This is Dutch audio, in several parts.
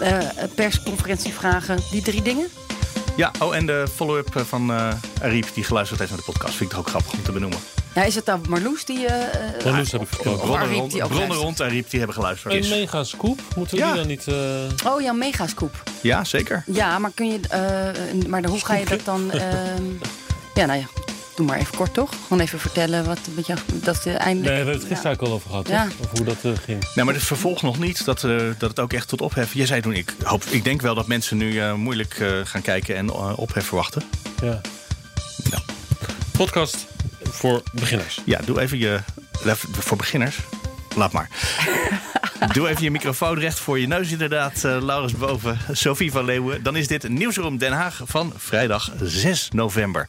eh persconferentievragen, die drie dingen? Ja, oh, en de follow-up eh, van eh Ariep die geluisterd heeft naar de podcast. Vind ik toch ook grappig om te benoemen. Ja, is het dan Marloes die... eh, Marloes heb ik gesproken. Of Bronnen Ariep rond, die ook bronnen rond Ariep die hebben geluisterd. Een mega scoop. Moeten we Ja. die dan niet... eh, Oh ja, megascoop. Ja, zeker. Ja, maar kun je... eh, maar hoe ga je dat dan... ehm, ja, nou ja, doe maar even kort toch? Gewoon even vertellen wat, wat je, dat uh, eindelijk... Nee, we hebben het gisteren ook al over gehad, Ja. Over hoe dat eh, ging. Nee, maar het vervolgt nog niet dat, eh, dat het ook echt tot ophef... Jij zei toen, ik, hoop, ik denk wel dat mensen nu eh, moeilijk eh, gaan kijken en eh, ophef verwachten. Ja. Podcast voor beginners. Ja, doe even je... Voor beginners? Laat maar. doe even je microfoon recht voor je neus inderdaad. eh, Laurens boven, Sophie van Leeuwen. Dan is dit Nieuwsroom Den Haag van vrijdag 6 november.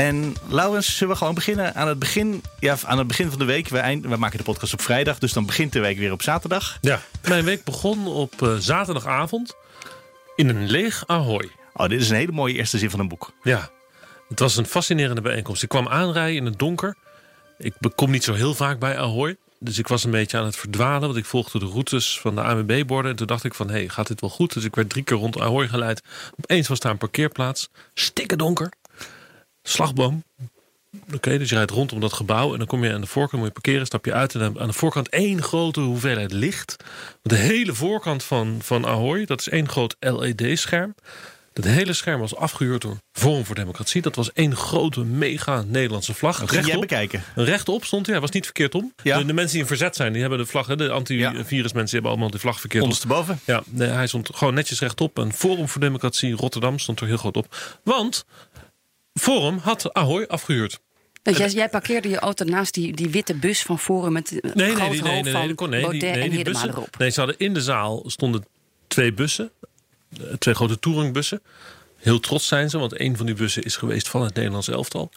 En Laurens, zullen we gewoon beginnen aan het begin, ja, aan het begin van de week? We, eind, we maken de podcast op vrijdag, dus dan begint de week weer op zaterdag. Ja. Mijn week begon op eh, zaterdagavond in een leeg Ahoy. Oh, dit is een hele mooie eerste zin van een boek. Ja. Het was een fascinerende bijeenkomst. Ik kwam aanrijden in het donker. Ik kom niet zo heel vaak bij Ahoy. Dus ik was een beetje aan het verdwalen. Want ik volgde de routes van de ANWB-borden. En toen dacht ik van, hé, hey, gaat dit wel goed? Dus ik werd drie keer rond Ahoy geleid. Opeens was daar een parkeerplaats. Stikken donker. Slagboom. Oké, dus je rijdt rondom dat gebouw. En dan kom je aan de voorkant, moet je parkeren, stap je uit. En dan aan de voorkant één grote hoeveelheid licht. De hele voorkant van, van Ahoy, dat is één groot LED-scherm. Dat hele scherm was afgehuurd door Forum voor Democratie. Dat was één grote, mega Nederlandse vlag. Ging jij Rechtop. bekijken. Rechtop stond hij, hij was niet verkeerd om. Ja. De, de mensen die in verzet zijn, die hebben de vlag. De antivirusmensen hebben allemaal de vlag verkeerd om. Ondersteboven. Ja, nee, hij stond gewoon netjes rechtop. En Forum voor Democratie Rotterdam stond er heel groot op. Want Forum had Ahoy afgehuurd. Dus jij, jij parkeerde je auto naast die, die witte bus van Forum met een Nee, groot nee, nee, nee, nee, van nee, kon- nee, Baudet die, nee, en die bussen. erop. Nee, ze hadden in de zaal stonden twee bussen. eh, Twee grote touringbussen. Heel trots zijn ze, want een van die bussen is geweest van het Nederlands elftal.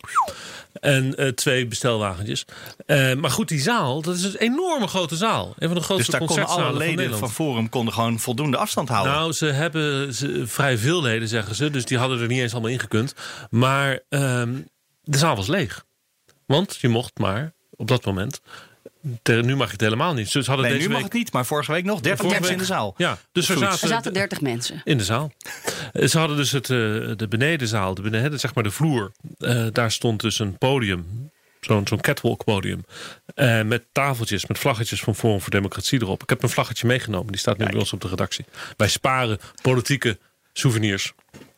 En eh, twee bestelwagentjes. Eh, maar goed, die zaal, dat is een enorme grote zaal. Een van de Dus grootste daar konden alle van leden van Forum konden gewoon voldoende afstand houden. Nou, ze hebben ze, vrij veel leden, zeggen ze. Dus die hadden er niet eens allemaal in gekund. Maar ehm, de zaal was leeg. Want je mocht maar op dat moment. Ter- nu mag het helemaal niet. Dus hadden nee, deze nu mag week, het niet, maar vorige week nog 30 Vorige mensen in de zaal. Ja, dus er. Er zaten, zaten 30 mensen. in de zaal. Ze hadden dus het, eh, de benedenzaal, de beneden, zeg maar de vloer. Eh, daar stond dus een podium. Zo'n zo'n catwalk podium. Eh, met tafeltjes, met vlaggetjes van Forum voor Democratie erop. Ik heb een vlaggetje meegenomen. Die staat nu bij ons op de redactie. Wij sparen politieke souvenirs.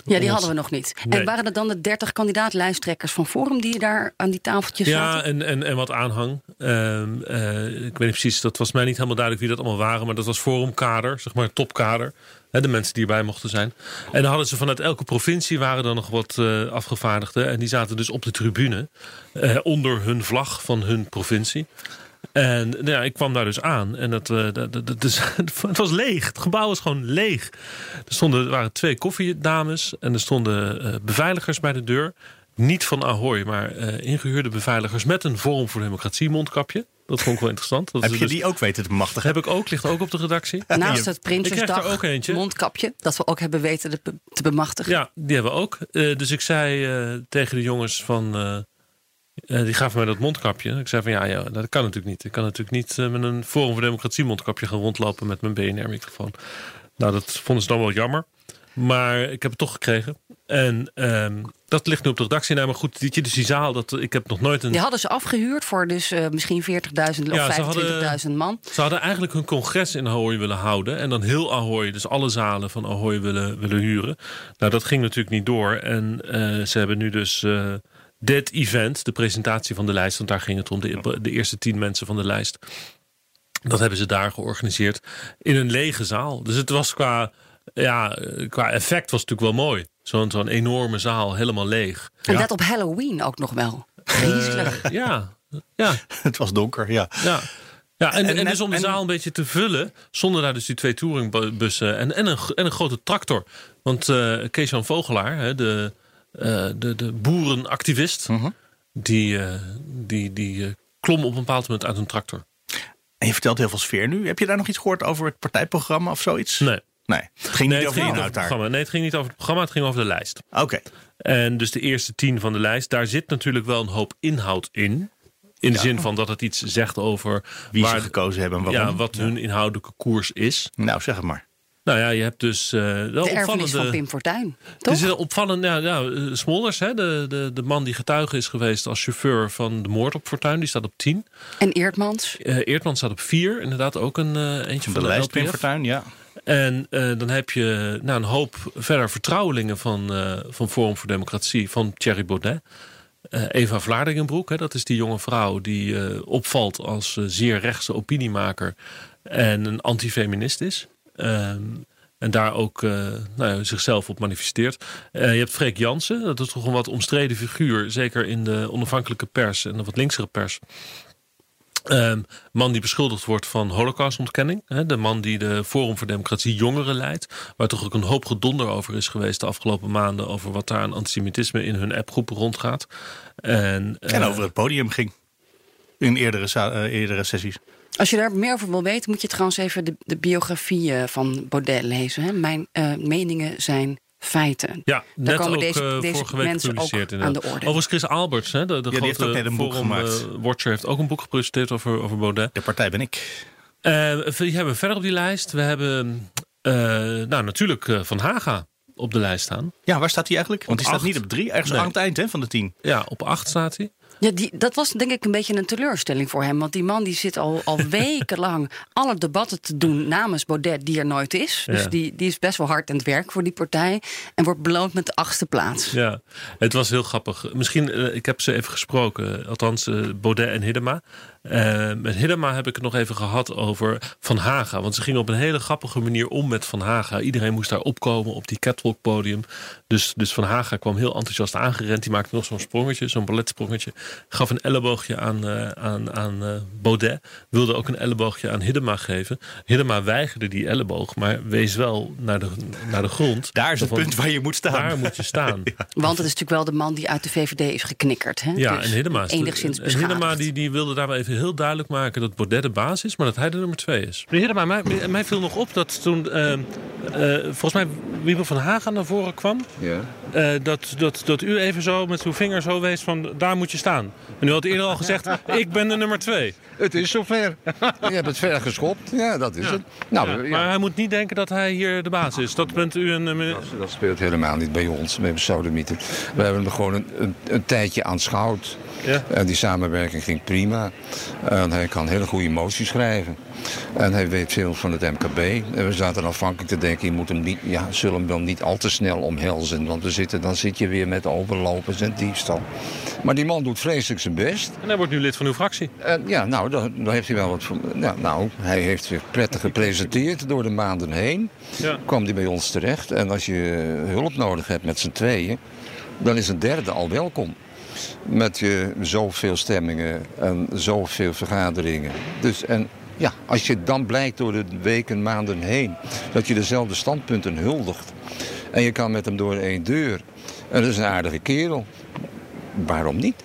Ja, die hadden we nog niet. Nee. En waren er dan de 30 kandidaat-lijsttrekkers van Forum die daar aan die tafeltjes Ja, zaten? en, en, en wat aanhang. Ehm, eh, ik weet niet precies, dat was mij niet helemaal duidelijk wie dat allemaal waren. Maar dat was forumkader, zeg maar topkader. Hè, de mensen die erbij mochten zijn. En dan hadden ze vanuit elke provincie waren er nog wat eh, afgevaardigden. En die zaten dus op de tribune. eh, onder hun vlag van hun provincie. En nou ja, ik kwam daar dus aan. En dat, eh, dat, het was leeg. Het gebouw was gewoon leeg. Er, stonden, er waren twee koffiedames. En er stonden eh, beveiligers bij de deur. Niet van Ahoy, maar eh, ingehuurde beveiligers met een Forum voor Democratie mondkapje. Dat vond ik wel interessant. Dat Heb is je dus- die ook weten te bemachtigen? heb ik ook, ligt ook op de redactie. Naast het Prinsjesdag er ook eentje. mondkapje, dat we ook hebben weten te, be- te bemachtigen. Ja, die hebben we ook. Eh, dus ik zei eh, tegen de jongens van... eh, die gaven mij dat mondkapje. Ik zei van ja, ja, dat kan natuurlijk niet. Ik kan natuurlijk niet eh, met een Forum voor Democratie mondkapje gaan rondlopen met mijn BNR-microfoon. Nou, dat vonden ze dan wel jammer. Maar ik heb het toch gekregen. En ehm, dat ligt nu op de redactie. Nou, maar goed, die, dus die zaal, dat, ik heb nog nooit een... Die hadden ze afgehuurd voor dus eh, misschien 40.000 Ja, of ze hadden- 25.000 man. Ze hadden eigenlijk hun congres in Ahoy willen houden. En dan heel Ahoy, dus alle zalen van Ahoy willen, willen huren. Nou, dat ging natuurlijk niet door. En ze hebben nu dus dit event, de presentatie van de lijst. Want daar ging het om, de, de eerste tien mensen van de lijst. Dat hebben ze daar georganiseerd. In een lege zaal. Dus het was qua, ja, eh, qua effect was het natuurlijk wel mooi. Zo'n zo'n enorme zaal, helemaal leeg. En dat op Halloween ook nog wel. Griezelig. Eh, ja, ja, Het was donker, ja. ja. Ja, en, En- en, dus om de en- zaal een beetje te vullen, zonder daar dus die twee touringbussen en, en, een, en een grote tractor. Want eh Kees-Jan Vogelaar, hè, de, eh, de, de boerenactivist, Mhm. die, eh, die, die eh, klom op een bepaald moment uit een tractor. En je vertelt heel veel sfeer nu. Heb je daar nog iets gehoord over het partijprogramma of zoiets? Nee, Nee, het ging nee niet het, over ging het programma. nee, het ging niet over het programma, het ging over de lijst. Oké. En dus de eerste tien van de lijst, daar zit natuurlijk wel een hoop inhoud in. In de zin van dat het iets zegt over Wie waar, ze gekozen hebben en waarom. ja, wat hun inhoudelijke koers is. Nou, zeg het maar. Nou ja, je hebt dus eh De erfenis opvallende... van Pim Fortuyn. Het Toch? is heel opvallend. Ja, ja, eh, Smolders, hè, de, de, de man die getuige is geweest als chauffeur van de moord op Fortuyn, die staat op 10. En Eertmans. Eh Eertman staat op 4. Inderdaad, ook een eentje van De de, lijst Pim. Fortuyn, ja. En eh, dan heb je nou, een hoop verder vertrouwelingen van, eh, van Forum voor Democratie, van Thierry Baudet. Eh, Eva Vlaardingenbroek, hè, dat is die jonge vrouw die eh, opvalt als zeer rechtse opiniemaker en een antifeminist is. Ehm, en daar ook eh, nou ja, zichzelf op manifesteert. Eh, je hebt Freek Jansen, dat is toch een wat omstreden figuur. Zeker in de onafhankelijke pers en de wat linksere pers. Ehm, man die beschuldigd wordt van holocaustontkenning. Hè, de man die de Forum voor Democratie Jongeren leidt. Waar toch ook een hoop gedonder over is geweest de afgelopen maanden. Over wat daar aan antisemitisme in hun appgroepen rondgaat. En, En eh, over het podium ging. In eerdere, eerdere sessies. Als je daar meer over wil weten, moet je trouwens even de, de biografie eh, van Baudet lezen. Hè? Mijn eh, meningen zijn feiten. Ja, net komen ook deze- eh, deze vorige week mensen ook aan de orde. Overigens Chris Alberts, hè, de, de die heeft grote ook net een boek Forum, gemaakt. Watcher, heeft ook een boek gepresenteerd over, over Baudet. De partij ben ik. Eh, we hebben verder op die lijst. We hebben eh, nou, natuurlijk eh, Van Haga op de lijst staan. Ja, waar staat hij eigenlijk? Want die staat niet op drie, ergens Nee. aan het eind hè, van de tien. Ja, op acht staat hij. Ja, die, dat was denk ik een beetje een teleurstelling voor hem. Want die man die zit al, al wekenlang alle debatten te doen namens Baudet, die er nooit is. Dus Ja. die, die is best wel hard aan het werk voor die partij. En wordt beloond met de achtste plaats. Ja, het was heel grappig. Misschien, eh, ik heb ze even gesproken, althans eh, Baudet en Hiddema. Eh, met Hiddema heb ik het nog even gehad over Van Haga. Want ze gingen op een hele grappige manier om met Van Haga. Iedereen moest daar opkomen op die catwalk podium. Dus, dus Van Haga kwam heel enthousiast aangerend. Die maakte nog zo'n sprongetje, zo'n balletsprongetje. Gaf een elleboogje aan, eh, aan, aan eh, Baudet. Wilde ook een elleboogje aan Hiddema geven. Hiddema weigerde die elleboog, maar wees wel naar de, naar de grond. Daar is het Van, punt waar je moet staan. Daar moet je staan. Want het is natuurlijk wel de man die uit de VVD is geknikkerd. Hè? Ja, Dus en Hiddema, is enigszins en beschadigd. Hiddema die, die wilde daarbij even heel duidelijk maken dat Baudet de baas is, maar dat hij de nummer twee is. Meneer Hiddema, mij, mij viel nog op dat toen eh, eh, volgens mij Wiebe van Haga naar voren kwam, Ja. eh, dat, dat, dat u even zo met uw vinger zo wees van daar moet je staan. En u had eerder al gezegd, ik ben de nummer twee. Het is zover. Je hebt het ver geschopt. Ja, dat is het. Nou, Ja, ja, Maar hij moet niet denken dat hij hier de baas is. Dat bent u een... eh, dat, dat speelt helemaal niet bij ons. We hebben Sodomieten. We hebben hem gewoon een, een, een tijdje aanschouwd. Ja. En die samenwerking ging prima. En hij kan hele goede moties schrijven. En hij weet veel van het MKB. En we zaten afhankelijk te denken, je moet hem niet, ja, zullen hem wel niet al te snel omhelzen. Want we zitten, dan zit je weer met overlopers en diefstal. Maar die man doet vreselijk zijn best. En hij wordt nu lid van uw fractie. En ja, nou, daar heeft hij wel wat van. Ja, nou, hij heeft zich prettig gepresenteerd door de maanden heen. Ja. Kwam hij bij ons terecht. En als je hulp nodig hebt met z'n tweeën, dan is een derde al welkom. Met je zoveel stemmingen en zoveel vergaderingen. Dus en ja, als je dan blijkt door de weken, maanden heen dat je dezelfde standpunten huldigt. En je kan met hem door één deur. En dat is een aardige kerel. Waarom niet?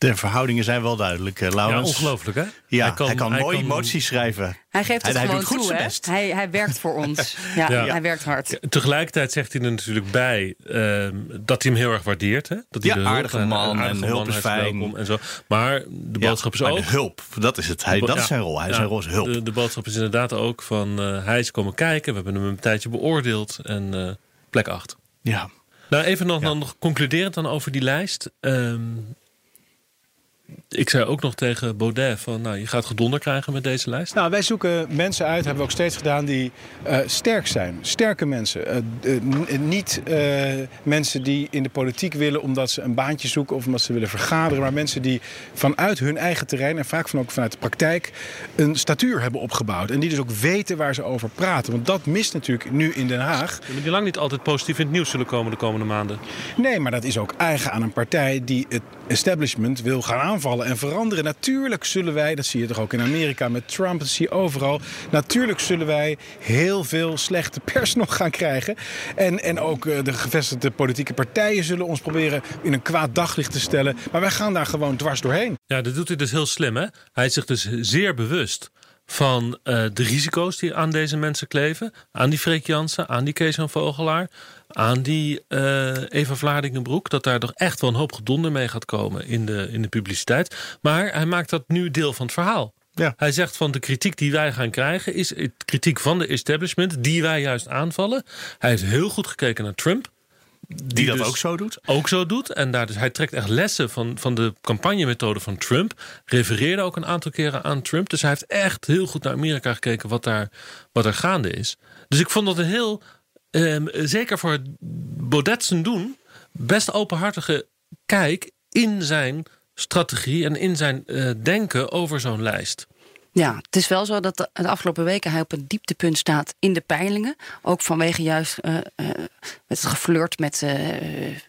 De verhoudingen zijn wel duidelijk, eh, Ja, Laurens. ongelooflijk hè? Ja, hij kan, mooi moties schrijven. Hij geeft het Hij- hij gewoon doet goed toe, zijn hè? best. Hij, hij werkt voor ons. Ja, Ja. hij werkt hard. Tegelijkertijd zegt hij er natuurlijk bij ehm, dat hij hem heel erg waardeert. Hè? Dat hij Ja, de hulp- aardige man en hulp is hij fijn. En, zo. maar de boodschap is maar ook... de hulp, dat is het. Hij, dat Ja, is zijn rol. Hij, ja, zijn rol is hulp. De, de boodschap is inderdaad ook van eh, hij is komen kijken. We hebben hem een tijdje beoordeeld. En eh, plek 8. ja. Nou, even nog, dan nog concluderend dan over die lijst. Ehm, ik zei ook nog tegen Baudet van... nou, je gaat gedonder krijgen met deze lijst. Nou, wij zoeken mensen uit, hebben we ook steeds gedaan, die eh, sterk zijn. Sterke mensen. Eh, niet eh, mensen die in de politiek willen omdat ze een baantje zoeken of omdat ze willen vergaderen. Maar mensen die vanuit hun eigen terrein en vaak van ook vanuit de praktijk een statuur hebben opgebouwd. En die dus ook weten waar ze over praten. Want dat mist natuurlijk nu in Den Haag. Maar die lang niet altijd positief in het nieuws zullen komen de komende maanden. Nee, maar dat is ook eigen aan een partij die het establishment wil gaan aanvallen. En veranderen. Natuurlijk zullen wij, dat zie je toch ook in Amerika met Trump, dat zie je overal. Natuurlijk zullen wij heel veel slechte pers nog gaan krijgen. En, en ook eh, de gevestigde politieke partijen zullen ons proberen in een kwaad daglicht te stellen. Maar wij gaan daar gewoon dwars doorheen. Ja, dat doet hij dus heel slim, hè? Hij is zich dus zeer bewust van uh, de risico's die aan deze mensen kleven. Aan die Freek Jansen, aan die Kees van Vogelaar, aan die uh, Eva Vlaardingenbroek. Dat daar toch echt wel een hoop gedonder mee gaat komen in de, in de publiciteit. Maar hij maakt dat nu deel van het verhaal. Ja. Hij zegt van de kritiek die wij gaan krijgen... is kritiek van de establishment, die wij juist aanvallen. Hij heeft heel goed gekeken naar Trump. Die, die dat dus ook zo doet? Ook zo doet. En daar dus, hij trekt echt lessen van, van de campagnemethode van Trump. Refereerde ook een aantal keren aan Trump. Dus hij heeft echt heel goed naar Amerika gekeken wat daar, wat er gaande is. Dus ik vond dat een heel, eh, zeker voor Baudet zijn doen... best openhartige kijk in zijn strategie en in zijn uh, denken over zo'n lijst. Ja, het is wel zo dat de, de, afgelopen weken hij op een dieptepunt staat in de peilingen. Ook vanwege juist uh, uh, het geflirt met uh,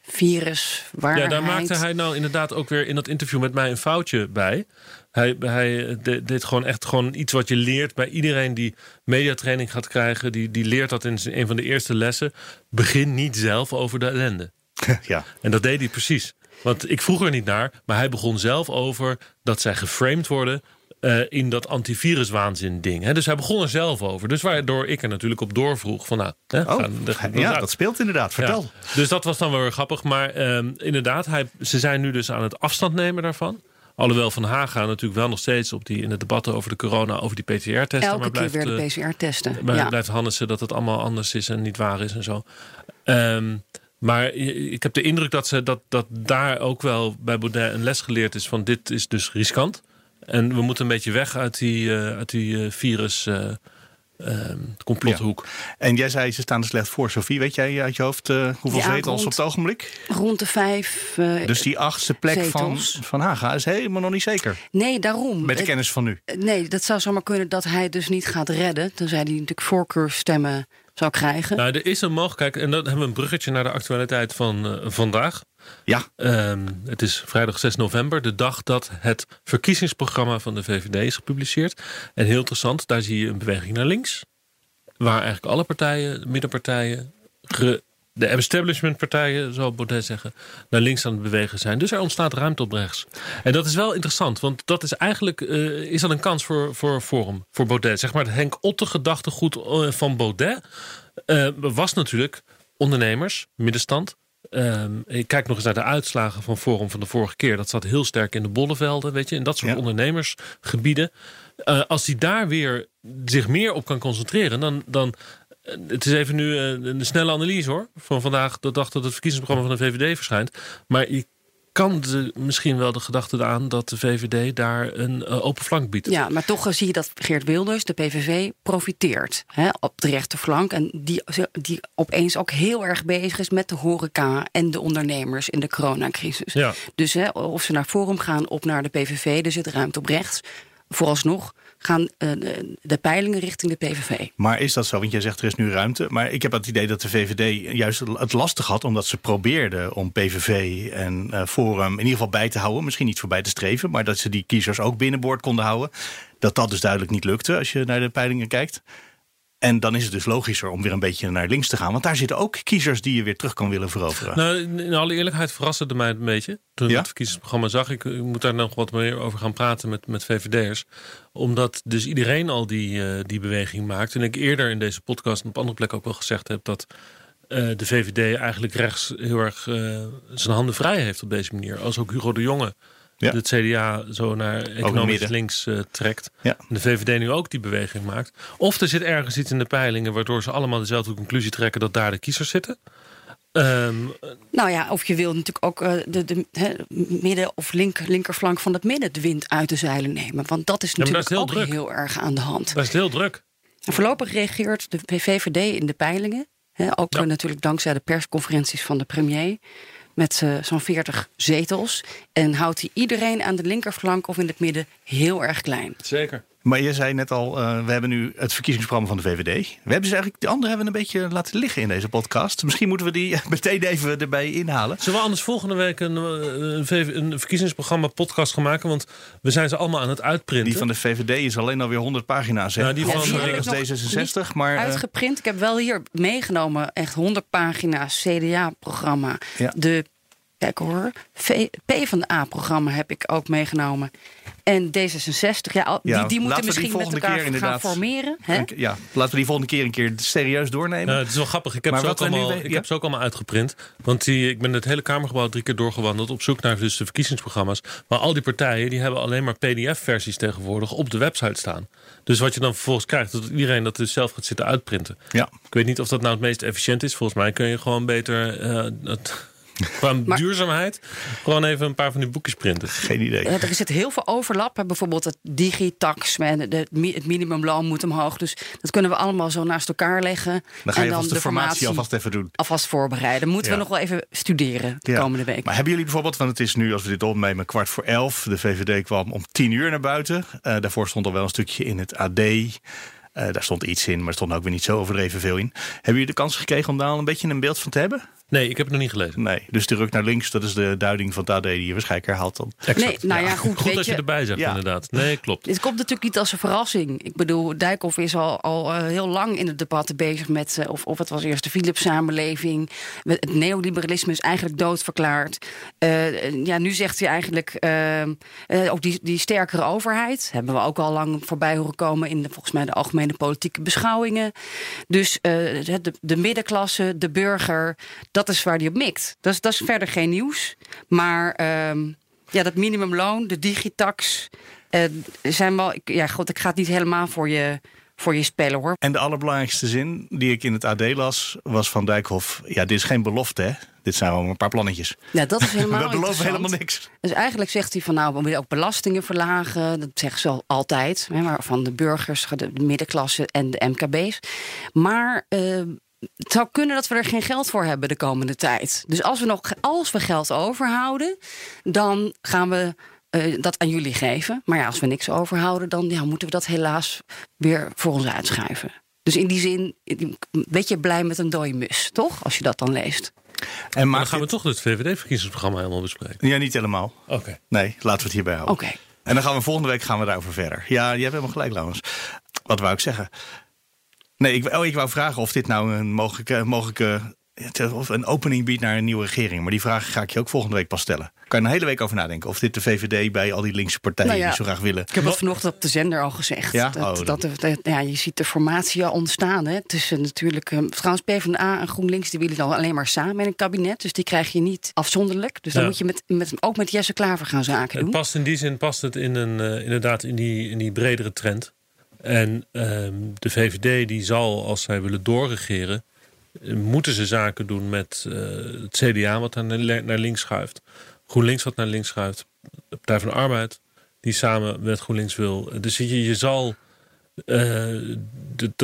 virus. Ja, daar maakte hij nou inderdaad ook weer in dat interview met mij een foutje bij. Hij, hij deed gewoon echt gewoon iets wat je leert bij iedereen die mediatraining gaat krijgen. Die, die leert dat in een van de eerste lessen. Begin niet zelf over de ellende. Ja. En dat deed hij precies. Want ik vroeg er niet naar, maar hij begon zelf over dat zij geframed worden uh, in dat antiviruswaanzin ding. Hè? Dus hij begon er zelf over. Dus waardoor ik er natuurlijk op doorvroeg van nou, hè, oh, gaan, de, gaan ja, dat speelt inderdaad. Vertel. Ja. Dus dat was dan wel weer grappig. Maar uh, inderdaad, hij, ze zijn nu dus aan het afstand nemen daarvan. Alhoewel Van Haga natuurlijk wel nog steeds op die, in de debatten over de corona, over die PCR-testen. Elke maar blijft, keer weer de PCR-testen. Maar ja. blijft Hannessen dat het allemaal anders is en niet waar is en zo. Um, maar ik heb de indruk dat, ze, dat, dat daar ook wel bij Baudet een les geleerd is van dit is dus riskant. En we moeten een beetje weg uit die, uh, uit die uh, virus uh, complothoek. Ja. En jij zei ze staan er slecht voor. Sophie, weet jij uit je hoofd hoeveel ja, zetels rond, op het ogenblik? Rond de vijf Dus die achtste plek van, van Haga is helemaal nog niet zeker? Nee, daarom. Met de kennis van nu? Nee, dat zou zomaar kunnen dat hij dus niet gaat redden. Dan zei hij natuurlijk voorkeurstemmen zou krijgen. Nou, er is een mogelijkheid, en dan hebben we een bruggetje naar de actualiteit van uh, vandaag. Ja. Um, het is vrijdag 6 november, de dag dat het verkiezingsprogramma van de VVD is gepubliceerd. En heel interessant, daar zie je een beweging naar links. Waar eigenlijk alle partijen, middenpartijen, de establishmentpartijen, zal Baudet zeggen, naar links aan het bewegen zijn. Dus er ontstaat ruimte op rechts. En dat is wel interessant, want dat is eigenlijk uh, is dat een kans voor, voor Forum, voor Baudet. Zeg maar Henk Otte gedachtegoed uh, van Baudet uh, was natuurlijk ondernemers, middenstand. Um, ik kijk nog eens naar de uitslagen van Forum van de vorige keer. Dat zat heel sterk in de bollevelden, weet je, in dat soort ja. ondernemersgebieden. als hij daar weer zich meer op kan concentreren, dan, dan het is even nu een snelle analyse hoor. Van vandaag, de dag dat het verkiezingsprogramma van de VVD verschijnt. Maar je kan de, misschien wel de gedachte aan dat de VVD daar een uh, open flank biedt. Ja, maar toch zie je dat Geert Wilders, de PVV, profiteert hè, op de rechterflank. En die, die opeens ook heel erg bezig is met de horeca en de ondernemers in de coronacrisis. Ja. Dus hè, of ze naar Forum gaan of naar de PVV, er zit ruimte op rechts. Vooralsnog gaan uh, de peilingen richting de PVV. Maar is dat zo? Want jij zegt er is nu ruimte. Maar ik heb het idee dat de VVD juist het lastig had... omdat ze probeerden om PVV en uh, Forum in ieder geval bij te houden. Misschien niet voorbij te streven, maar dat ze die kiezers ook binnenboord konden houden. Dat dat dus duidelijk niet lukte als je naar de peilingen kijkt. En dan is het dus logischer om weer een beetje naar links te gaan. Want daar zitten ook kiezers die je weer terug kan willen veroveren. Nou, in alle eerlijkheid verraste het mij een beetje. Toen ik ja? het verkiezingsprogramma zag. Ik, ik, moet daar nog wat meer over gaan praten met, met VVD'ers. Omdat dus iedereen al die, uh, die beweging maakt. En ik eerder in deze podcast en op andere plekken ook wel gezegd heb... dat uh, de VVD eigenlijk rechts heel erg uh, zijn handen vrij heeft op deze manier. Als ook Hugo de Jonge ja. het CDA zo naar economisch links uh, trekt. Ja. En de VVD nu ook die beweging maakt. Of er zit ergens iets in de peilingen waardoor ze allemaal dezelfde conclusie trekken dat daar de kiezers zitten. Um, nou ja, of je wil natuurlijk ook uh, de, de he, midden- of link, linkerflank van het midden de wind uit de zeilen nemen. Want dat is natuurlijk ja, dat is heel ook druk. heel erg aan de hand. Dat is heel druk. En voorlopig reageert de VVD in de peilingen. He, ook ja. natuurlijk dankzij de persconferenties van de premier met uh, zo'n 40 zetels. En houdt hij iedereen aan de linkerflank of in het midden heel erg klein. Zeker. Maar je zei net al, uh, we hebben nu het verkiezingsprogramma van de VVD. We hebben ze eigenlijk, de andere hebben we een beetje laten liggen in deze podcast. Misschien moeten we die meteen even erbij inhalen. Zullen we anders volgende week een, een, een verkiezingsprogramma podcast gaan maken? Want we zijn ze allemaal aan het uitprinten. Die van de VVD is alleen alweer 100 pagina's. Hè? Ja, die van ja, als D66. Maar, uitgeprint. Ik heb wel hier meegenomen, echt 100 pagina's CDA-programma. Ja. De Kijk hoor, P van de A-programma heb ik ook meegenomen. En D66, ja, die, die moeten misschien met elkaar keer gaan formeren. Hè? Ja, laten we die volgende keer een keer serieus doornemen. Uh, het is wel grappig. Ik heb, ze ook, allemaal, ik heb ze ook allemaal uitgeprint. Want die, ik ben het hele Kamergebouw drie keer doorgewandeld... op zoek naar dus de verkiezingsprogramma's. Maar al die partijen die hebben alleen maar pdf-versies tegenwoordig... op de website staan. Dus wat je dan vervolgens krijgt, dat iedereen dat dus zelf gaat zitten uitprinten. Ja. Ik weet niet of dat nou het meest efficiënt is. Volgens mij kun je gewoon beter... Uh, het Qua duurzaamheid. Gewoon even een paar van die boekjes printen. Geen idee. er zit heel veel overlap. Bijvoorbeeld het digitax. Het minimumloon moet omhoog. Dus dat kunnen we allemaal zo naast elkaar leggen. Dan ga je en dan de, de formatie alvast even doen. Alvast voorbereiden. Moeten we nog wel even studeren de komende week. Maar hebben jullie bijvoorbeeld, want het is nu als we dit opnemen kwart voor elf. De VVD kwam om tien uur naar buiten. Uh, daarvoor stond al wel een stukje in het AD. Uh, daar stond iets in, maar er stond ook weer niet zo overdreven veel in. Hebben jullie de kans gekregen om daar al een beetje een beeld van te hebben? Nee, ik heb het nog niet gelezen. Nee, dus de ruk naar links, dat is de duiding van het die je waarschijnlijk herhaalt dan. Nee, nou ja, goed. goed dat je, erbij zegt, inderdaad. Nee, klopt. Dit komt natuurlijk niet als een verrassing. Ik bedoel, Dijkhoff is al, al uh, heel lang in het debat bezig met... Uh, of, of het was eerst de Philips-samenleving. Het neoliberalisme is eigenlijk doodverklaard. Uh, ja, nu zegt hij eigenlijk... ook die, die sterkere overheid... hebben we ook al lang voorbij horen komen... in de, volgens mij de algemene politieke beschouwingen. Dus de, de middenklasse, de burger dat is waar die op mikt. Dat is, dat is verder geen nieuws. Maar uh, ja, dat minimumloon, de digitax, uh, zijn wel. Ja, god, ik ga het niet helemaal voor je voor je spelen hoor. En de allerbelangrijkste zin die ik in het AD las was van Dijkhoff: ja, dit is geen belofte, hè? Dit zijn gewoon een paar plannetjes. Ja, dat is helemaal. We beloven helemaal niks. Dus eigenlijk zegt hij van nou, we willen ook belastingen verlagen. Dat zeggen ze altijd, hè, maar van de burgers, de middenklasse en de MKB's. Maar uh, het zou kunnen dat we er geen geld voor hebben de komende tijd. Dus als we nog als we geld overhouden, dan gaan we uh, dat aan jullie geven. Maar ja, als we niks overhouden, dan ja, moeten we dat helaas weer voor ons uitschuiven. Dus in die zin, weet je blij met een dode mus, toch? Als je dat dan leest. En maar dan gaan we toch het VVD-verkiezingsprogramma helemaal bespreken. Ja, niet helemaal. Oké. Nee, laten we het hierbij houden. Oké. En dan gaan we volgende week gaan we daarover verder. Ja, je hebt helemaal gelijk, trouwens. Wat wou ik zeggen? Nee, ik, oh, ik wou vragen of dit nou een mogelijke, mogelijke of een opening biedt naar een nieuwe regering. Maar die vraag ga ik je ook volgende week pas stellen. Kan je een hele week over nadenken of dit de VVD bij al die linkse partijen nou die zo graag willen. Ik heb het vanochtend op de zender al gezegd. Ja? Dat, oh, dat, ja, je ziet de formatie al ontstaan. Hè, tussen natuurlijk, um, trouwens PvdA en GroenLinks die willen dan alleen maar samen in een kabinet. Dus die krijg je niet afzonderlijk. Dus dan moet je met, met, ook met Jesse Klaver gaan zaken doen. Het past in die zin past het in een, uh, inderdaad in die, in die bredere trend. En ehm, de VVD die zal, als zij willen doorregeren, eh, moeten ze zaken doen met uh, het CDA wat naar, naar links schuift. GroenLinks wat naar links schuift. De Partij van de Arbeid die samen met GroenLinks wil. Dus je, je zal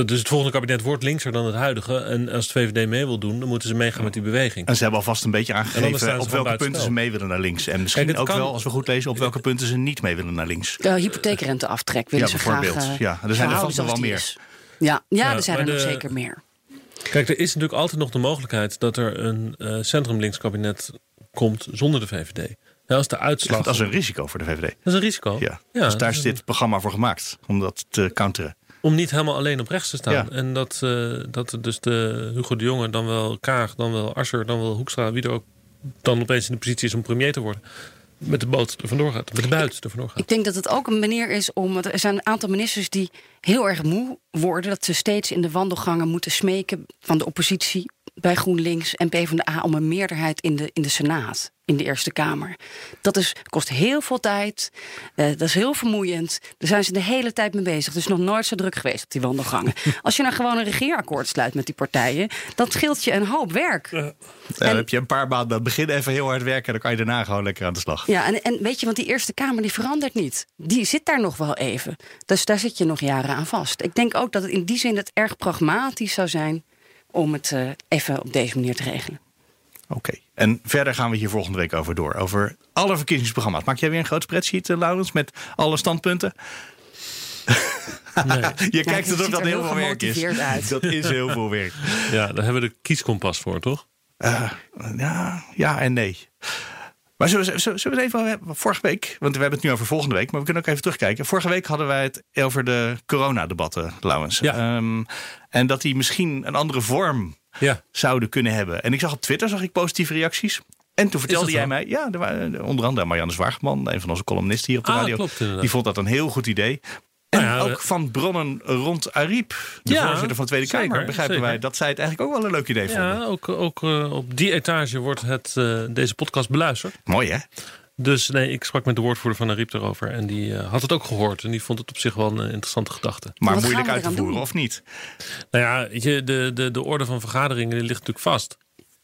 dus het volgende kabinet wordt linkser dan het huidige. En als het VVD mee wil doen, dan moeten ze meegaan met die beweging. En ze hebben alvast een beetje aangegeven op welke punten ze mee willen naar links. En misschien ook wel, als we goed lezen, op welke punten ze niet mee willen naar links. De hypotheekrenteaftrek willen ja, ze graag. Uh, ja, er zijn er vast nog wel meer. Ja, ja, er zijn er nog zeker meer. Kijk, er is natuurlijk altijd nog de mogelijkheid dat er een uh, centrum-links kabinet komt zonder de VVD. Dat is de uitslag. dat is een risico voor de VVD. Dat is een risico. Ja. dus daar is dit programma voor gemaakt, om dat te counteren. Om niet helemaal alleen op rechts te staan. En dat, uh, dat dus de Hugo de Jonge, dan wel Kaag, dan wel Asscher, dan wel Hoekstra, wie er ook dan opeens in de positie is om premier te worden met de boot er vandoor gaat, met de buit er vandoor gaat. Ik denk dat het ook een manier is om. Er zijn een aantal ministers die heel erg moe worden. Dat ze steeds in de wandelgangen moeten smeken van de oppositie bij GroenLinks en PvdA om een meerderheid in de, in de Senaat, in de Eerste Kamer. Dat is, kost heel veel tijd, uh, dat is heel vermoeiend. Daar zijn ze de hele tijd mee bezig. Dus nog nooit zo druk geweest op die wandelgangen. Als je nou gewoon een regeerakkoord sluit met die partijen, dat scheelt je een hoop werk. Ja. dan heb je een paar maanden, begin even heel hard werken... dan kan je daarna gewoon lekker aan de slag. Ja, en, en weet je, want die Eerste Kamer die verandert niet. Die zit daar nog wel even. Dus daar zit je nog jaren aan vast. Ik denk ook dat het in die zin het erg pragmatisch zou zijn om het uh, even op deze manier te regelen. Oké, en verder gaan we hier volgende week over door. Over alle verkiezingsprogramma's. Maak jij weer een groot spreadsheet, uh, Laurens, met alle standpunten? Nee. Je kijkt ziet dat er heel heel veel werk is. uit. Dat is heel veel werk. Ja, daar hebben we de kieskompas voor, toch? Eh, ja, ja en nee. Maar zullen we, zullen we het even hebben? Vorige week, want we hebben het nu over volgende week, maar we kunnen ook even terugkijken. Vorige week hadden wij het over de coronadebatten, Laurens. Ja. Ehm, en dat die misschien een andere vorm Ja. zouden kunnen hebben. En ik zag op Twitter zag ik positieve reacties. En toen vertelde jij zo? mij, ja, er waren onder andere Marianne Zwaagman, een van onze columnisten hier op de Ah, radio. klopt. Die vond dat een heel goed idee. En Nou ja, ook van bronnen rond Ariep, de Ja, voorzitter van de Tweede Kamer, zeker, begrijpen wij dat zij het eigenlijk ook wel een leuk idee vonden. Ja, ook, ook eh, op die etage wordt het, eh, deze podcast beluisterd. Mooi hè? Dus nee, ik sprak met de woordvoerder van Ariep erover. En die eh, had het ook gehoord. En die vond het op zich wel een interessante gedachte. Maar Wat moeilijk uit te voeren, doen? of niet? Nou ja, weet je, de, de, de orde van vergaderingen die ligt natuurlijk vast.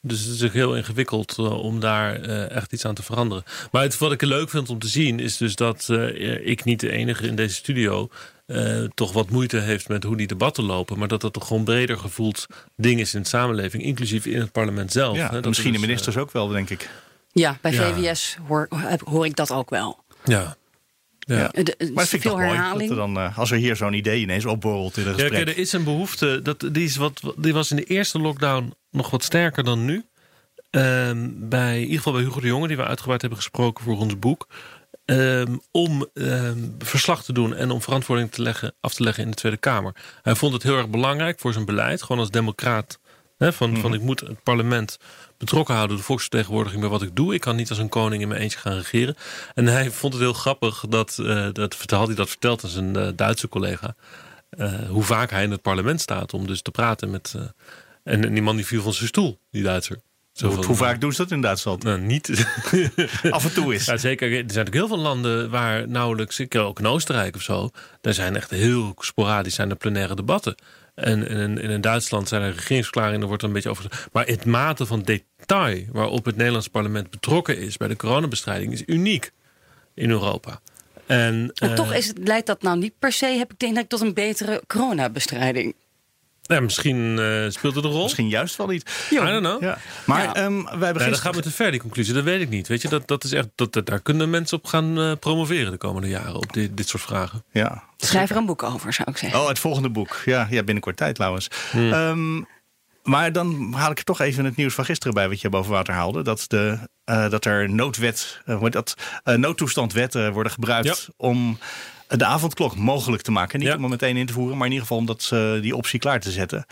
Dus het is ook heel ingewikkeld eh, om daar eh, echt iets aan te veranderen. Maar het, wat ik er leuk vind om te zien is dus dat eh, ik niet de enige in deze studio eh, toch wat moeite heeft met hoe die debatten lopen. Maar dat dat toch gewoon breder gevoeld ding is in de samenleving, inclusief in het parlement zelf. Ja, hè, dat misschien de ministers ook wel, denk ik. Ja, bij Ja. VWS hoor, hoor ik dat ook wel. ja. Ja. Ja. De- Maar dat vind ik toch mooi. Dat herhaling. er dan, als er hier zo'n idee ineens opborrelt in een Ja, gesprek. kijk, er is een behoefte. Dat, die, is wat, die was in de eerste lockdown nog wat sterker dan nu. Ehm, bij, in ieder geval bij Hugo de Jonge, die we uitgebreid hebben gesproken voor ons boek. Ehm, om ehm, verslag te doen en om verantwoording te leggen, af te leggen in de Tweede Kamer. Hij vond het heel erg belangrijk voor zijn beleid, gewoon als democraat. Hè, van, van ik moet het parlement betrokken houden, de volksvertegenwoordiging bij wat ik doe. Ik kan niet als een koning in mijn eentje gaan regeren. En hij vond het heel grappig dat, eh dat had hij dat verteld aan zijn eh, Duitse collega. eh, hoe vaak hij in het parlement staat om dus te praten met. Eh, en, en die man die viel van zijn stoel, die Duitser. Zo hoe, van, hoe vaak doen ze dat in Duitsland? Nou, niet. Af en toe is. Ja, zeker. Er zijn natuurlijk heel veel landen waar nauwelijks, ik ook in Oostenrijk of zo, daar zijn echt heel sporadisch zijn er plenaire debatten. En in, in, in Duitsland zijn er regeringsverklaringen, er wordt er een beetje over. Maar het mate van detail waarop het Nederlands parlement betrokken is bij de coronabestrijding is uniek in Europa. En, Maar eh, toch is het, leidt dat nou niet per se, heb ik de indruk, tot een betere coronabestrijding. Ja, misschien eh, speelt het een rol. Misschien juist wel niet. I don't know. Ja. Maar Ja. ehm, wij hebben Nee, dat gisteren... gaat me te ver, die conclusie. Dat weet ik niet. Weet je, dat, dat is echt, dat, dat- daar kunnen mensen op gaan eh, promoveren de komende jaren. Op dit, dit soort vragen. Ja. Schrijf er een boek over, zou ik zeggen. Oh, het volgende boek. Ja, ja binnenkort tijd trouwens. Hmm. Ehm, maar dan haal ik er toch even het nieuws van gisteren bij wat je boven water haalde. Dat, de, eh, dat er noodwet, eh, dat, eh, noodtoestandwetten worden gebruikt om de avondklok mogelijk te maken. Niet Ja. om hem meteen in te voeren, maar in ieder geval om dat, eh, die optie klaar te zetten.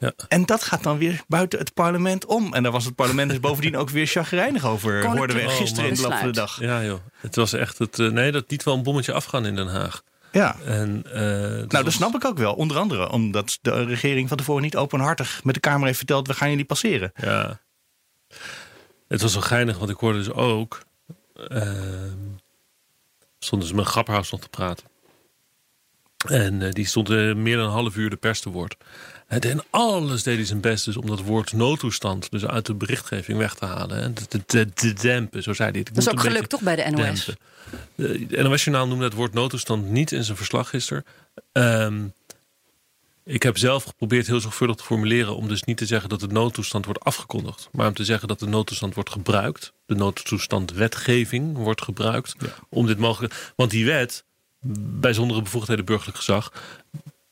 Ja. En dat gaat dan weer buiten het parlement om. En daar was het parlement dus bovendien ook weer chagrijnig over. Koninklijk Hoorden we Oh, gisteren in de loop van de dag. Ja, joh. Het was echt het. eh, nee, dat liet wel een bommetje afgaan in Den Haag. Ja. En, eh, Nou, dat was- snap ik ook wel. Onder andere omdat de regering van tevoren niet openhartig met de Kamer heeft verteld: we gaan jullie passeren. Ja. Het was wel geinig, want ik hoorde dus ook. Stonden ze met Grapperhaus nog te praten. En eh, die stond eh, meer dan een half uur de pers te woord. En alles deed hij zijn best dus om dat woord noodtoestand dus uit de berichtgeving weg te halen. En te, te, te dempen, zo zei hij het. Dat is ook gelukt toch bij de NOS? dempen. De NOS-journaal noemde het woord noodtoestand niet in zijn verslag gisteren. Ehm, ik heb zelf geprobeerd heel zorgvuldig te formuleren om dus niet te zeggen dat de noodtoestand wordt afgekondigd, maar om te zeggen dat de noodtoestand wordt gebruikt. De noodtoestandwetgeving wordt gebruikt om dit mogelijk. Want die wet, bijzondere bevoegdheden burgerlijk gezag,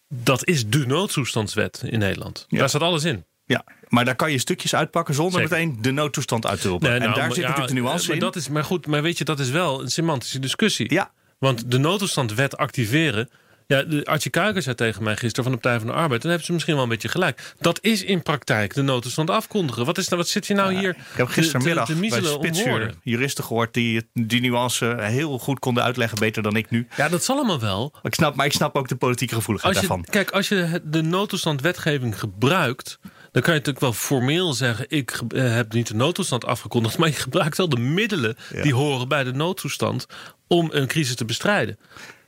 dat is de noodtoestandswet in Nederland. Ja. Daar staat alles in. Ja, maar daar kan je stukjes uitpakken zonder Zeker. meteen de noodtoestand uit te roepen. Nee, en nou, daar maar zit ja, natuurlijk de nuance maar in. Dat is, maar goed, maar weet je, dat is wel een semantische discussie. Ja, Want de noodtoestandwet activeren. Ja, de Archie Kuiker zei tegen mij gisteren van de Partij van de Arbeid. Dan hebben ze misschien wel een beetje gelijk. Dat is in praktijk de noodtoestand afkondigen. Wat, is, nou- wat zit je nou hier ik heb gistermiddag te, te bij Spitsuur juristen gehoord die die nuance heel goed konden uitleggen, beter dan ik nu. Ja, dat zal allemaal wel. Ik snap, maar ik snap ook de politieke gevoeligheid Als je, daarvan. kijk, als je de noodtoestandwetgeving gebruikt... dan kan je natuurlijk wel formeel zeggen... ik eh, heb niet de noodtoestand afgekondigd... maar je gebruikt wel de middelen Ja. die horen bij de noodtoestand... om een crisis te bestrijden.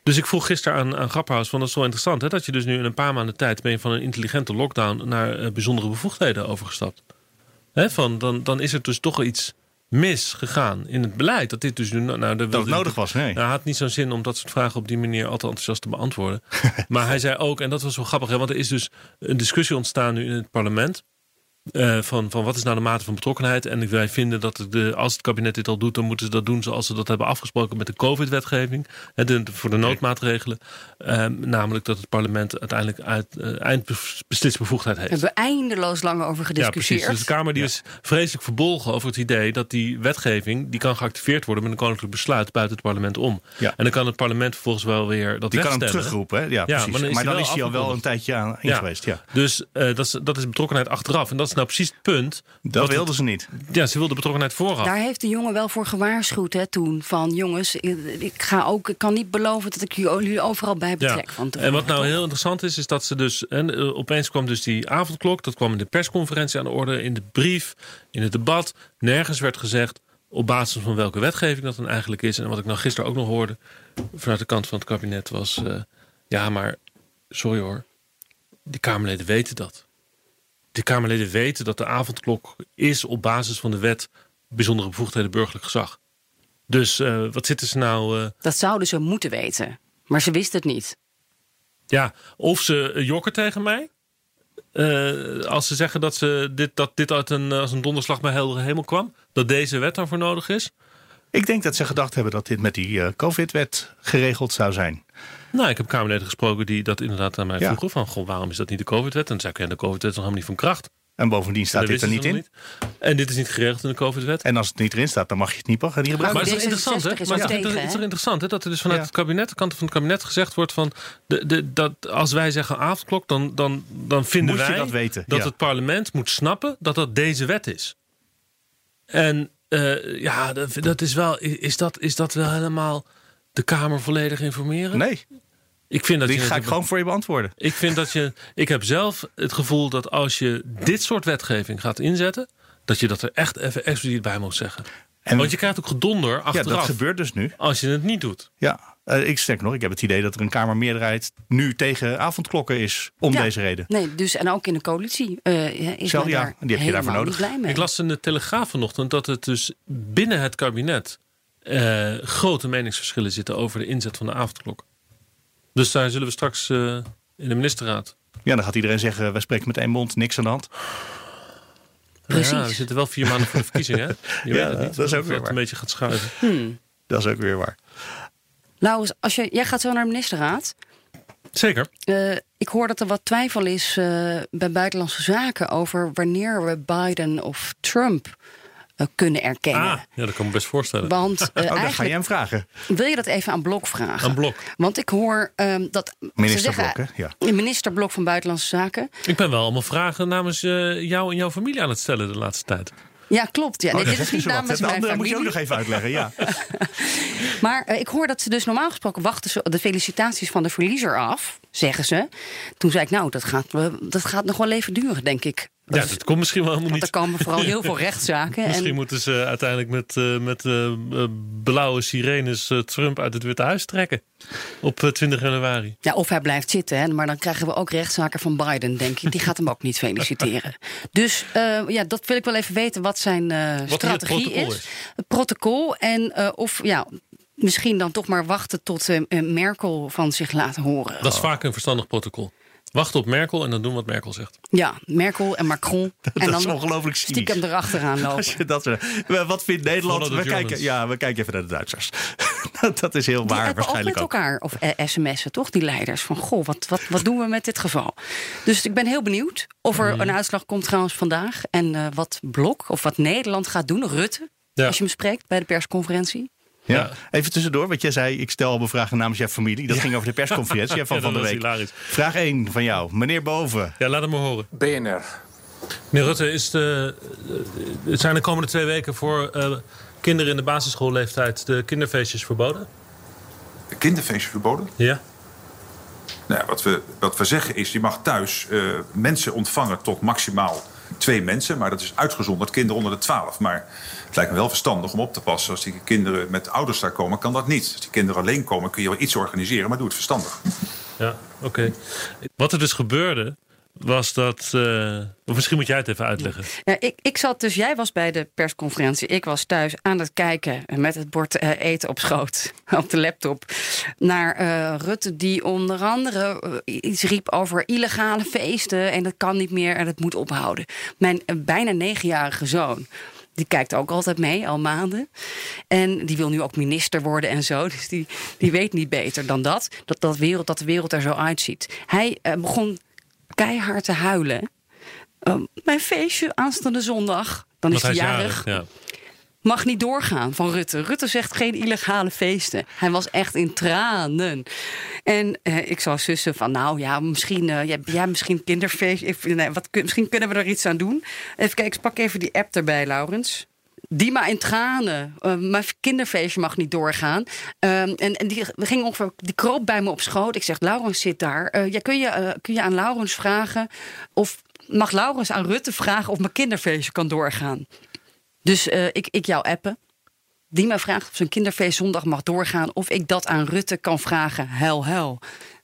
Dus ik vroeg gisteren aan, aan Grapperhaus van dat is wel interessant... Hè, dat je dus nu in een paar maanden tijd... ben je van een intelligente lockdown naar eh, bijzondere bevoegdheden overgestapt. Hè, van, dan, dan is er dus toch iets misgegaan in het beleid. Dat dit dus nu... Nou, daar Dat het nodig was, nee. nou, hij had niet zo'n zin om dat soort vragen op die manier altijd enthousiast te beantwoorden. maar hij zei ook, en dat was wel grappig, hè, want er is dus een discussie ontstaan nu in het parlement. Eh, van, van wat is nou de mate van betrokkenheid? En wij vinden dat de, als het kabinet dit al doet, dan moeten ze dat doen zoals ze dat hebben afgesproken met de COVID-wetgeving. voor de noodmaatregelen. Eh, namelijk dat het parlement uiteindelijk uit, eh, eindbeslisbevoegdheid heeft. We hebben eindeloos lang over Ja, gediscussieerd. precies. Dus de Kamer die is vreselijk verbolgen over het idee dat die wetgeving die kan geactiveerd worden met een koninklijk besluit buiten het parlement om. Ja. En dan kan het parlement vervolgens wel weer dat Die kan hem terugroepen, hè? Ja, precies. maar dan is maar hij dan wel is hij al wel een tijdje aan in Ja. geweest. Ja. Dus eh, dat, is, dat is betrokkenheid achteraf. En dat is nou precies het punt. Dat wilden ze niet. ja, ze wilden betrokkenheid vooraf. Daar heeft de jongen wel voor gewaarschuwd hè, toen. Van jongens, ik, ga ook, ik kan niet beloven dat ik jullie overal bij betrek. Van en wat nou heel interessant is, is dat ze dus. En, eh, opeens kwam dus die avondklok. Dat kwam in de persconferentie aan de orde, in de brief, in het debat. Nergens werd gezegd op basis van welke wetgeving dat dan eigenlijk is. En wat ik nou gisteren ook nog hoorde vanuit de kant van het kabinet was. eh, ja, maar sorry hoor. Die Kamerleden weten dat. De Kamerleden weten dat de avondklok is op basis van de wet bijzondere bevoegdheden burgerlijk gezag. Dus eh, wat zitten ze nou. eh, Dat zouden ze moeten weten. Maar ze wist het niet. Ja, of ze eh, jokken tegen mij. Eh, als ze zeggen dat, ze dit, dat dit uit een, als een donderslag bij heldere hemel kwam. Dat deze wet daarvoor nodig is. Ik denk dat ze gedacht hebben dat dit met die eh, COVID-wet geregeld zou zijn. Nou, ik heb Kamerleden gesproken die dat inderdaad aan mij Ja. vroegen. Van, goh, waarom is dat niet de COVID-wet? En dan zei ik, ja, de COVID-wet is nog helemaal niet van kracht. En bovendien staat En dit er niet in. niet. En dit is niet geregeld in de COVID-wet. En als het niet erin staat, dan mag je het niet, niet Maar gebruiken. Maar het is wel D66 interessant, hè? is Maar het is, is toch interessant, hè? Dat er dus vanuit Ja. het kabinet, de kant van het kabinet gezegd wordt van... De, de, dat als wij zeggen avondklok, dan, dan, dan vinden Moet je wij dat weten, dat ja. het parlement moet snappen dat dat deze wet is. En eh, ja, dat, dat is wel, is dat, is dat wel helemaal de Kamer volledig informeren? Nee, Ik vind dat die je ga ik het- gewoon voor je beantwoorden. Ik vind dat je. Ik heb zelf het gevoel dat als je dit soort wetgeving gaat inzetten, dat je dat er echt even expliciet bij moet zeggen. En- Want je krijgt ook gedonder Ja, achteraf dat gebeurt dus nu. als je het niet doet. Ja, eh, ik sterk nog, ik heb het idee dat er een Kamermeerderheid nu tegen avondklokken is om Ja. deze reden. Nee, dus en ook in de coalitie eh, is Zelf- ja, daar die heb je daarvoor nodig. Ik las in de Telegraaf vanochtend dat het dus binnen het kabinet eh, grote meningsverschillen zitten over de inzet van de avondklok. Dus daar zullen we straks eh, in de ministerraad. Ja, dan gaat iedereen zeggen, wij spreken met één mond, niks aan de hand. Precies. Ja, we zitten wel vier maanden voor de verkiezingen. Hè? Je Ja, weet het niet. dat is ook weer dat waar. een beetje gaat schuiven. Dat is ook weer waar. Laurens, als je, jij gaat zo naar de ministerraad. Zeker. Eh, ik hoor dat er wat twijfel is eh, bij buitenlandse zaken over wanneer we Biden of Trump kunnen erkennen. Ah, ja, dat kan ik me best voorstellen. Want eh, Oh, dan ga je hem vragen. wil je dat even aan Blok vragen. Aan Blok. Want ik hoor ehm, dat. ze Minister zeggen- Blok, hè? Ja. Minister Blok van Buitenlandse Zaken. Ik ben wel allemaal vragen namens eh, jou en jouw familie aan het stellen de laatste tijd. Ja, klopt. Ja, nee, Oh, dat dit is niet namens De mijn andere moet je ook nog even uitleggen, ja. Maar eh, ik hoor dat ze dus normaal gesproken wachten ze de felicitaties van de verliezer af, zeggen ze. Toen zei ik, nou, dat gaat, eh, dat gaat nog wel even duren, denk ik. Ja, dat komt misschien wel helemaal Want er niet. komen vooral heel veel rechtszaken. Misschien En, moeten ze uiteindelijk met, eh, met eh, eh, blauwe sirenes Trump uit het Witte Huis trekken. Op eh, 20 januari. ja, of hij blijft zitten, hè, maar dan krijgen we ook rechtszaken van Biden, denk ik. Die gaat hem ook niet feliciteren. Dus eh, ja, dat wil ik wel even weten wat zijn eh, Wat hier het strategie is. is. Het protocol. En eh, of ja, misschien dan toch maar wachten tot Merkel van zich laat horen. Dat is vaak een verstandig protocol. Wacht op Merkel en dan doen wat Merkel zegt. Ja, Merkel en Macron. en is dan ongelooflijk cynisch. stiekem erachteraan lopen. Als je dat, zo- wat vindt Nederland? We kijken, ja, we kijken even naar de Duitsers. dat is heel Die waar hebben ook met waarschijnlijk elkaar of eh, sms'en, toch? Die leiders. Van, goh, wat, wat, wat doen we met dit geval? Dus ik ben heel benieuwd of er Mhm. een uitslag komt trouwens vandaag. En eh, wat Blok of wat Nederland gaat doen. Rutte, Ja. als je hem spreekt bij de persconferentie. Ja. Even tussendoor, wat jij zei, ik stel al vragen namens jouw familie. Dat ging over de persconferentie van Ja, van de week. hilarisch. Vraag 1 van jou, meneer Boven. Ja, laat het maar horen. BNR. Meneer Rutte, is de, eh, zijn de komende twee weken voor eh, kinderen in de basisschoolleeftijd de kinderfeestjes verboden? Kinderfeestje verboden? Ja. Nou, ja, wat, we, wat we zeggen is, je mag thuis eh, mensen ontvangen tot maximaal twee mensen. Maar dat is uitgezonderd kinderen onder de 12. Maar het lijkt me wel verstandig om op te passen. Als die kinderen met ouders daar komen, kan dat niet. Als die kinderen alleen komen, kun je wel iets organiseren. Maar doe het verstandig. Ja, oké. Wat er dus gebeurde was dat. eh, of misschien moet jij het even uitleggen. Ja, ik, ik zat dus, jij was bij de persconferentie. Ik was thuis aan het kijken met het bord eh, eten op schoot, op de laptop. Naar eh, Rutte, die onder andere iets riep over illegale feesten. En dat kan niet meer en dat moet ophouden. Mijn bijna negenjarige zoon. Die kijkt ook altijd mee, al maanden. En die wil nu ook minister worden en zo. Dus die, die weet niet beter dan dat. Dat, dat, wereld, dat de wereld er zo uitziet. Hij begon keihard te huilen. Eh, mijn feestje aanstaande zondag. Dan is Want hij jarig. Ja. Mag niet doorgaan van Rutte. Rutte zegt geen illegale feesten. Hij was echt in tranen. En eh, ik zou sussen van, nou ja, misschien, eh, jij, misschien kinderfeest. ik- Nee, wat, misschien kunnen we er iets aan doen. Even kijken, ik pak even die app erbij, Laurens. Die maar in tranen. Eh, mijn kinderfeestje mag niet doorgaan. Ehm, en en die, ging ongeveer, die kroop bij me op schoot. Ik zeg, Laurens zit daar. Ja, kun, je, eh, kun je aan Laurens vragen? Of mag Laurens aan Rutte vragen of mijn kinderfeestje kan doorgaan? Dus ik, ik jou appen. Die mij vraagt of zijn kinderfeest zondag mag doorgaan. Of ik dat aan Rutte kan vragen. Hel, hel.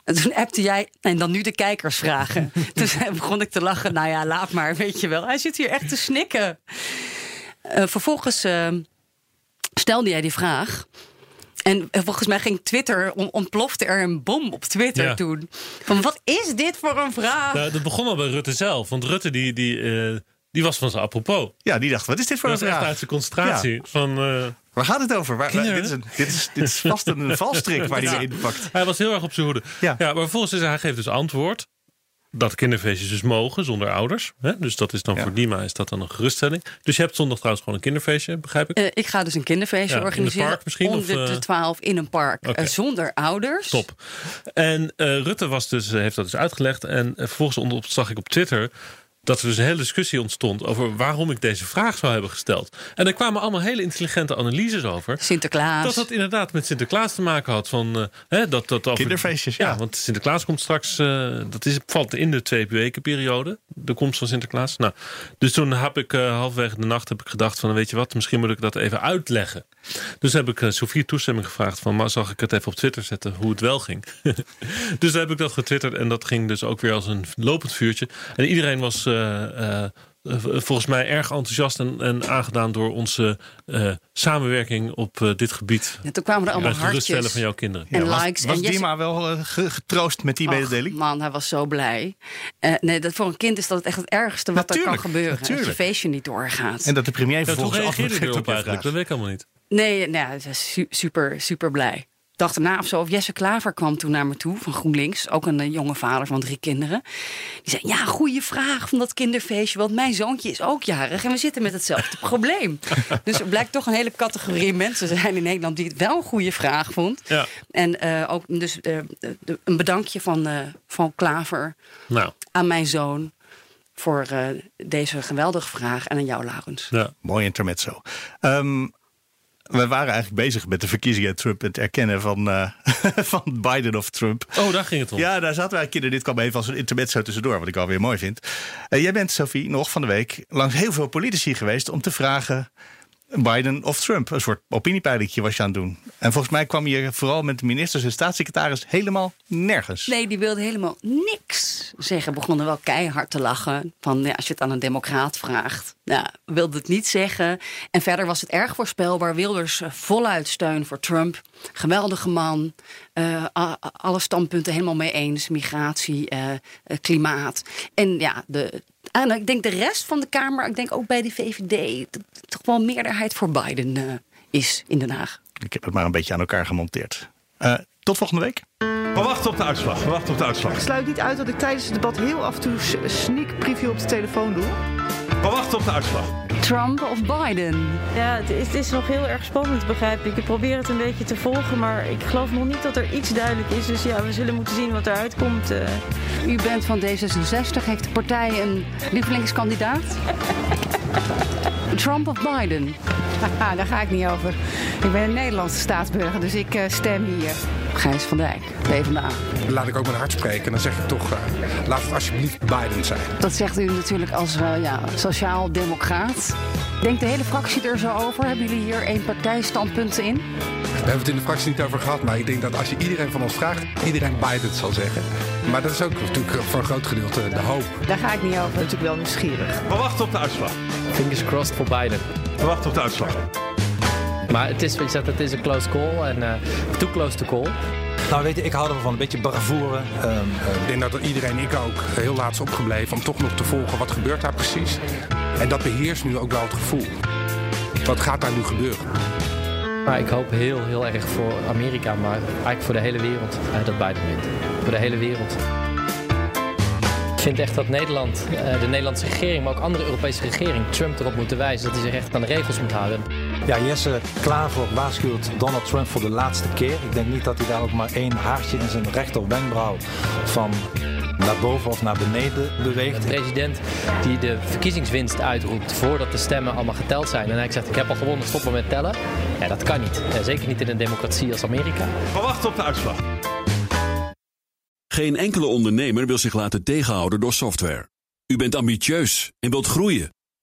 En toen appte jij, en dan nu de kijkers vragen. toen begon ik te lachen. Nou ja, laat maar, weet je wel. Hij zit hier echt te snikken. Eh, vervolgens eh, stelde jij die vraag. En eh, volgens mij ging Twitter, on- ontplofte er een bom op Twitter Ja. toen. Van wat is dit voor een vraag? Nou, dat begon al bij Rutte zelf. Want Rutte die, die, eh, die was van zijn apropos. Ja, die dacht, wat is dit voor Dat een was echt vraag? uit zijn concentratie. Van, eh, Waar gaat het over? Waar, Kinderen? dit, is een, dit, is, dit is vast een valstrik waar hij Ja. in pakt. Hij was heel erg op zijn hoede. Ja. Ja. maar vervolgens is hij, hij geeft dus antwoord. Dat kinderfeestjes dus mogen zonder ouders. Hè? Dus dat is dan Ja. voor Dima is dat dan een geruststelling. Dus je hebt zondag trouwens gewoon een kinderfeestje, begrijp ik? Eh, ik ga dus een kinderfeestje Ja, in het organiseren. park misschien, of, Onder de eh? 12 in een park. Eh, zonder ouders. Top. En eh, Rutte was dus, eh, heeft dat dus uitgelegd. En eh, vervolgens onder, zag ik op Twitter dat er dus een hele discussie ontstond over waarom ik deze vraag zou hebben gesteld. En er kwamen allemaal hele intelligente analyses over. Sinterklaas. Dat dat inderdaad met Sinterklaas te maken had. Van, eh, hè, dat, dat over- Kinderfeestjes, ja. Ja, want Sinterklaas komt straks. eh, dat is, valt in de twee weken periode. De komst van Sinterklaas. Nou, dus toen heb ik eh, halverwege de nacht heb ik gedacht: van weet je wat, misschien moet ik dat even uitleggen. Dus heb ik Sofie toestemming gevraagd van, maar zag ik het even op Twitter zetten hoe het wel ging. dus dan heb ik dat getwitterd en dat ging dus ook weer als een lopend vuurtje. En iedereen was volgens mij erg enthousiast en, en aangedaan door onze eh, samenwerking op eh, dit gebied. Ja, toen kwamen er allemaal geruststellen hartjes. van jouw kinderen. En was likes. was en Jesse- Dima wel eh, ge- getroost met die Och, mededeling? man, hij was zo blij. Eh, nee, dat voor een kind is dat echt het ergste wat er kan gebeuren. natuurlijk. Als je feestje niet doorgaat. En dat de premier Ja, vervolgens reageerde geeft erop op eigenlijk? Dat weet ik helemaal niet. Nee, nou, ja, hij super, super blij. Ik dacht erna of zo, of Jesse Klaver kwam toen naar me toe van GroenLinks. Ook een eh, jonge vader van drie kinderen. Die zei, ja, goede vraag van dat kinderfeestje. Want mijn zoontje is ook jarig en we zitten met hetzelfde probleem. Dus er blijkt toch een hele categorie mensen te zijn in Nederland... die het wel een goede vraag vond. Ja. En eh, ook dus eh, de- een bedankje van, eh, van Klaver Nou, aan mijn zoon... voor eh, deze geweldige vraag en aan jou, Laurens. ja. Mooi intermezzo. Ehm we waren eigenlijk bezig met de verkiezingen en Trump het erkennen van, eh, van Biden of Trump. Oh, daar ging het om. Ja, daar zaten wij een keer. Dit kwam even als een intermezzo tussendoor, wat ik alweer mooi vind. Eh, jij bent, Sophie, nog van de week langs heel veel politici geweest om te vragen Biden of Trump. Een soort opiniepeilingje was je aan het doen. En volgens mij kwam je vooral met de ministers en staatssecretaris helemaal nergens. Nee, die wilde helemaal niks zeggen. Begonnen wel keihard te lachen. Van ja, als je het aan een democraat vraagt. Wilde het niet zeggen. En verder was het erg voorspelbaar. Wilders eh, voluit steun voor Trump. Geweldige man. Eh, alle standpunten helemaal mee eens. Migratie, eh, klimaat. En ja, de, en ik denk de rest van de Kamer, ik denk ook bij de VVD, dat toch wel meerderheid voor Biden eh, is in Den Haag. Ik heb het maar een beetje aan elkaar gemonteerd. Eh, tot volgende week. We wachten op de uitslag. We wachten op de uitslag. Ik sluit niet uit dat ik tijdens het debat heel af en toe sneak preview op de telefoon doe. We wachten op de uitslag. Trump of Biden? Ja, het is, het is nog heel erg spannend, begrijp ik. Ik probeer het een beetje te volgen, maar ik geloof nog niet dat er iets duidelijk is. Dus ja, we zullen moeten zien wat eruit komt. eh. U bent van D66. Heeft de partij een lievelingskandidaat? Trump of Biden? Haha, daar ga ik niet over. Ik ben een Nederlandse staatsburger, dus ik eh, stem hier. Gijs van Dijk, PvdA. Laat ik ook mijn hart spreken. Dan zeg ik toch, eh, laat het alsjeblieft Biden zijn. Dat zegt u natuurlijk als eh, ja, sociaal-democraat. Denkt de hele fractie er zo over? Hebben jullie hier één partijstandpunten in? hebben het in de fractie niet over gehad. Maar ik denk dat als je iedereen van ons vraagt, iedereen Biden zal zeggen. Maar dat is ook natuurlijk voor een groot gedeelte de hoop. Daar ga ik niet over. natuurlijk wel nieuwsgierig. We wachten op de uitslag. Fingers crossed voor Biden. We wachten op de uitslag. Maar het is, je zegt, het is een close call en uh, too close to call. Nou weet je, ik hou ervan een beetje bravoure. Um, ik denk dat iedereen, ik ook, heel laat is opgebleven om toch nog te volgen wat gebeurt daar precies. En dat beheerst nu ook wel het gevoel. Wat gaat daar nu gebeuren? Maar ik hoop heel, heel erg voor Amerika, maar eigenlijk voor de hele wereld dat Biden wint. Voor de hele wereld. Ik vind echt dat Nederland, eh, de Nederlandse regering, maar ook andere Europese regering, Trump erop moeten wijzen dat hij zich echt aan de regels moet houden. Ja, Jesse Klaver waarschuwt Donald Trump voor de laatste keer. Ik denk niet dat hij daar ook maar één haartje in zijn rechter wenkbrauw van naar boven of naar beneden beweegt. De president die de verkiezingswinst uitroept voordat de stemmen allemaal geteld zijn. En hij zegt, ik heb al gewonnen, stoppen met tellen. Ja, dat kan niet. Zeker niet in een democratie als Amerika. We wachten op de uitslag. Geen enkele ondernemer wil zich laten tegenhouden door software. U bent ambitieus en wilt groeien.